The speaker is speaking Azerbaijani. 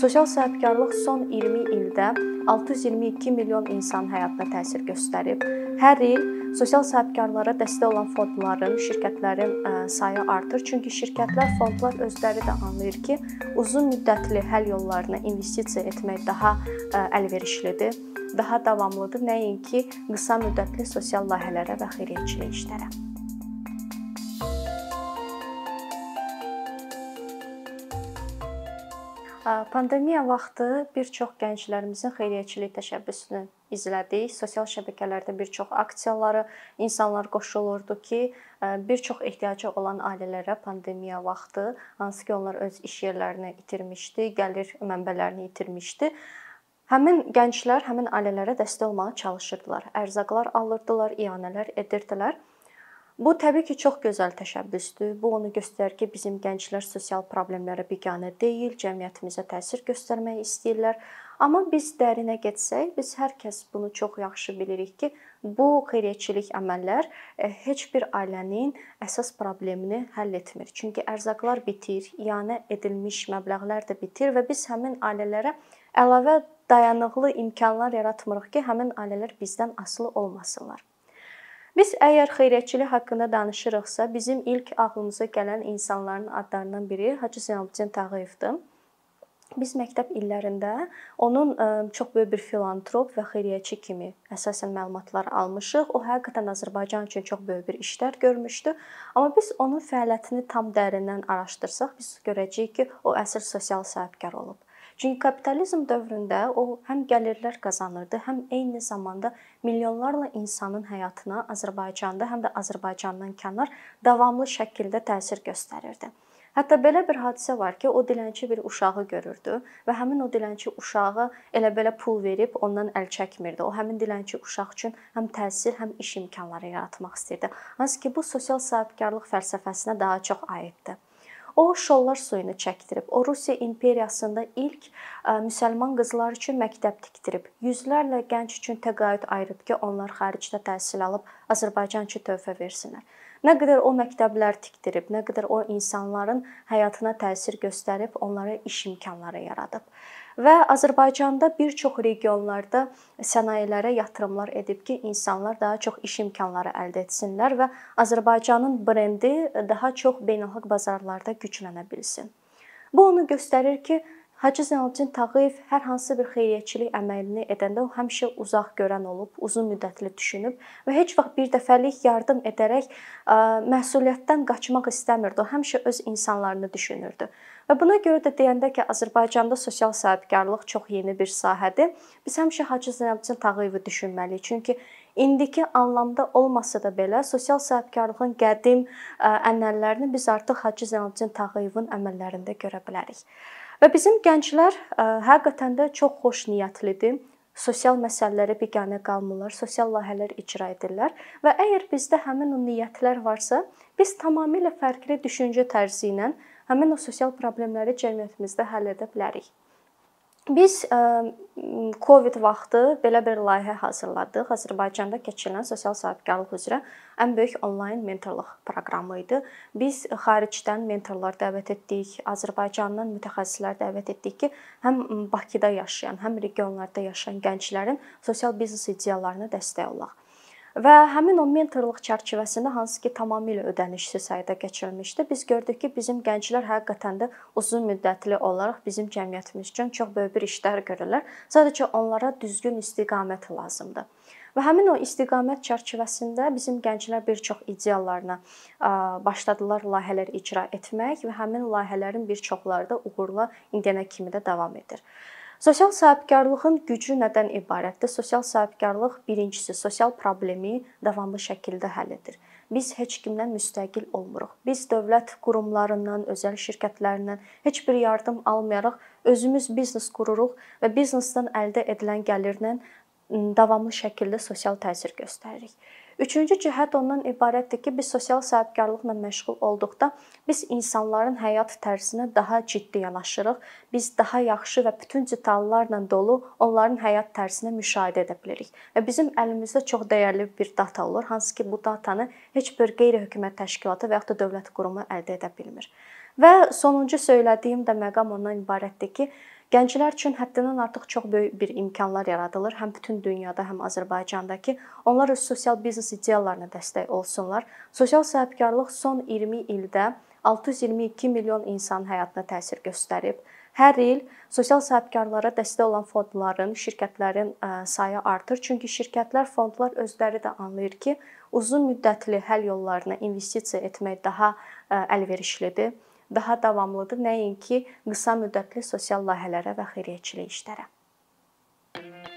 Sosial sahibkarlıq son 20 ildə 622 milyon insanın həyatına təsir göstərib. Hər il sosial sahibkarlara dəstək olan fondların, şirkətlərin sayı artır. Çünki şirkətlər, fondlar özləri də anlayır ki, uzun müddətli həll yollarına investisiya etmək daha əlverişlidir, daha davamlıdır, nəinki qısa müddətli sosial layihələrə və xeyriyyəçilik işlərə. Pandemiya vaxtı bir çox gənclərimizin xeyriyyəçilik təşəbbüsünü izlədik. Sosial şəbəkələrdə bir çox aksiyaları insanlar qoşulurdu ki, bir çox ehtiyacı olan ailələrə pandemiya vaxtı, hansı ki onlar öz iş yerlərini itirmişdi, gəlir mənbələrini itirmişdi. Həmin gənclər həmin ailələrə dəstək olmağa çalışırdılar. Ərzaqlar alırdılar, ianələr edirdilər. Bu təbii ki, çox gözəl təşəbbüsdür. Bu onu göstərir ki, bizim gənclər sosial problemlərə biganə deyil, cəmiyyətimizə təsir göstərmək istəyirlər. Amma biz dərinə getsək, biz hər kəs bunu çox yaxşı bilirik ki, bu xeyriyyəçilik əməllər e, heç bir ailənin əsas problemini həll etmir. Çünki ərzaqlar bitir, ianə edilmiş məbləğlər də bitir və biz həmin ailələrə əlavə dayanıqlı imkanlar yaratmırıq ki, həmin ailələr bizdən asılı olmasınlar. Biz əgər xeyriyyəçilik haqqında danışırıqsa, bizim ilk ağlımıza gələn insanların adlarından biri Hacı Zeynalabdin Tağıyevdir. Biz məktəb illərində onun çox böyük bir filantrop və xeyriyyəçi kimi əsasən məlumatlar almışıq. O həqiqətən Azərbaycan üçün çox böyük bir işlər görmüşdü. Amma biz onun fəaliyyətini tam dərindən araşdırsaq, biz görəcəyik ki, o əsl sosial sahibkar olub. Çünki kapitalizm dövründə o həm gəlirlər qazanırdı, həm eyni zamanda milyonlarla insanın həyatına Azərbaycanda, həm də Azərbaycandan kənar davamlı şəkildə təsir göstərirdi. Hətta belə bir hadisə var ki, o dilənçi bir uşağı görürdü və həmin o dilənçi uşağı elə belə pul verib ondan əl çəkmirdi. O həmin dilənçi uşaq üçün həm təhsil, həm iş imkanları yaratmaq istirdi. Hansı ki, bu sosial sahibkarlıq fəlsəfəsinə daha çox aiddir. O şollar suyunu çəkdirib. O Rusiya imperiyasında ilk müsəlman qızlar üçün məktəb tikdirib. Yüzlərlə gənc üçün təqaüd ayırıb ki, onlar xaricdə təhsil alıb Azərbaycan üçün töhfə versinlər. Nə qədər o məktəblər tikdirib, nə qədər o insanların həyatına təsir göstərib, onlara iş imkanları yaradıb və Azərbaycanda bir çox regionlarda sənayelərə yatırımlar edib ki, insanlar daha çox iş imkanları əldə etsinlər və Azərbaycanın brendi daha çox beynəlxalq bazarlarda güclənə bilsin. Bu onu göstərir ki, Hacı Zeynalabdin Tağıyev hər hansı bir xeyriyyəçilik əməlini edəndə o həmişə uzaq görən olub, uzun müddətli düşünüb və heç vaxt bir dəfəlik yardım edərək ə, məsuliyyətdən qaçmaq istəmirdi. O həmişə öz insanlarını düşünürdü. Və buna görə də deyəndə ki, Azərbaycanda sosial sahibkarlıq çox yeni bir sahədir. Biz həmişə Hacı Zeynalabdin Tağıyevi düşünməliyik. Çünki indiki anlamda olmasa da belə sosial sahibkarlığın qədim ənənələrini biz artıq Hacı Zeynalabdin Tağıyevin əməllərində görə bilərik. Və bizim gənclər həqiqətən də çox xoş niyyətlidir sosial məsələlərə biganə qalmırlar, sosial layihələr icra edirlər və əgər bizdə həmin o niyyətlər varsa, biz tamamilə fərqli düşüncə tərzi ilə həmin o sosial problemləri cəmiyyətimizdə həll edə bilərik. Biz COVID vaxtı belə bir layihə hazırladıq. Azərbaycanda keçirilən sosial sahibkarlıq üzrə ən böyük onlayn mentorluq proqramı idi. Biz xaricdən mentorlar dəvət etdik, Azərbaycandan mütəxəssislər dəvət etdik ki, həm Bakıda yaşayan, həm regionlarda yaşayan gənclərin sosial biznes ideyalarına dəstək olaq. Və həmin o mentorluq çərçivəsində hansı ki, tamamilə ödənişsiz həyata keçirilmişdi. Biz gördük ki, bizim gənclər həqiqətən də uzun müddətli olaraq bizim cəmiyyətimiz üçün çox böyük bir işlər görürlər. Sadəcə onlara düzgün istiqamət lazımdır. Və həmin o istiqamət çərçivəsində bizim gənclər bir çox ideyalarına başladılar layihələr icra etmək və həmin layihələrin bir çoxları da uğurla indiyənə kimi də davam edir. Sosial sahibkarlığın gücü nədən ibarətdir? Sosial sahibkarlıq birincisi sosial problemi davamlı şəkildə həll edir. Biz heç kimdən müstəqil olmuruq. Biz dövlət qurumlarından, özəl şirkətlərindən heç bir yardım almayaraq özümüz biznes qururuq və biznesdən əldə edilən gəlirlə davamlı şəkildə sosial təsir göstəririk. Üçüncü cəhət ondan ibarətdir ki, biz sosial sahibkarlıqla məşğul olduqda biz insanların həyat tərzinə daha ciddi yanaşırıq. Biz daha yaxşı və bütün detallarla dolu onların həyat tərzini müşahidə edə bilirik. Və bizim əlimizdə çox dəyərli bir data olur, hansı ki, bu datanı heç bir qeyri-hökumət təşkilatı və ya da dövlət qurumu əldə edə bilmir. Və sonuncu söylədiyim də məqam ondan ibarətdir ki, Gənclər üçün həddindən artıq çox böyük bir imkanlar yaradılır, həm bütün dünyada, həm Azərbaycanda ki, onlar öz sosial biznes ideyalarına dəstək olsunlar. Sosial sahibkarlıq son 20 ildə 622 milyon insanın həyatına təsir göstərib. Hər il sosial sahibkarlara dəstək olan fondların, şirkətlərin sayı artır. Çünki şirkətlər, fondlar özləri də anlayır ki, uzun müddətli həll yollarına investisiya etmək daha əlverişlidir, daha davamlıdır, nəinki qısa müddətli sosial layihələrə və xeyriyyəçilik işlərə.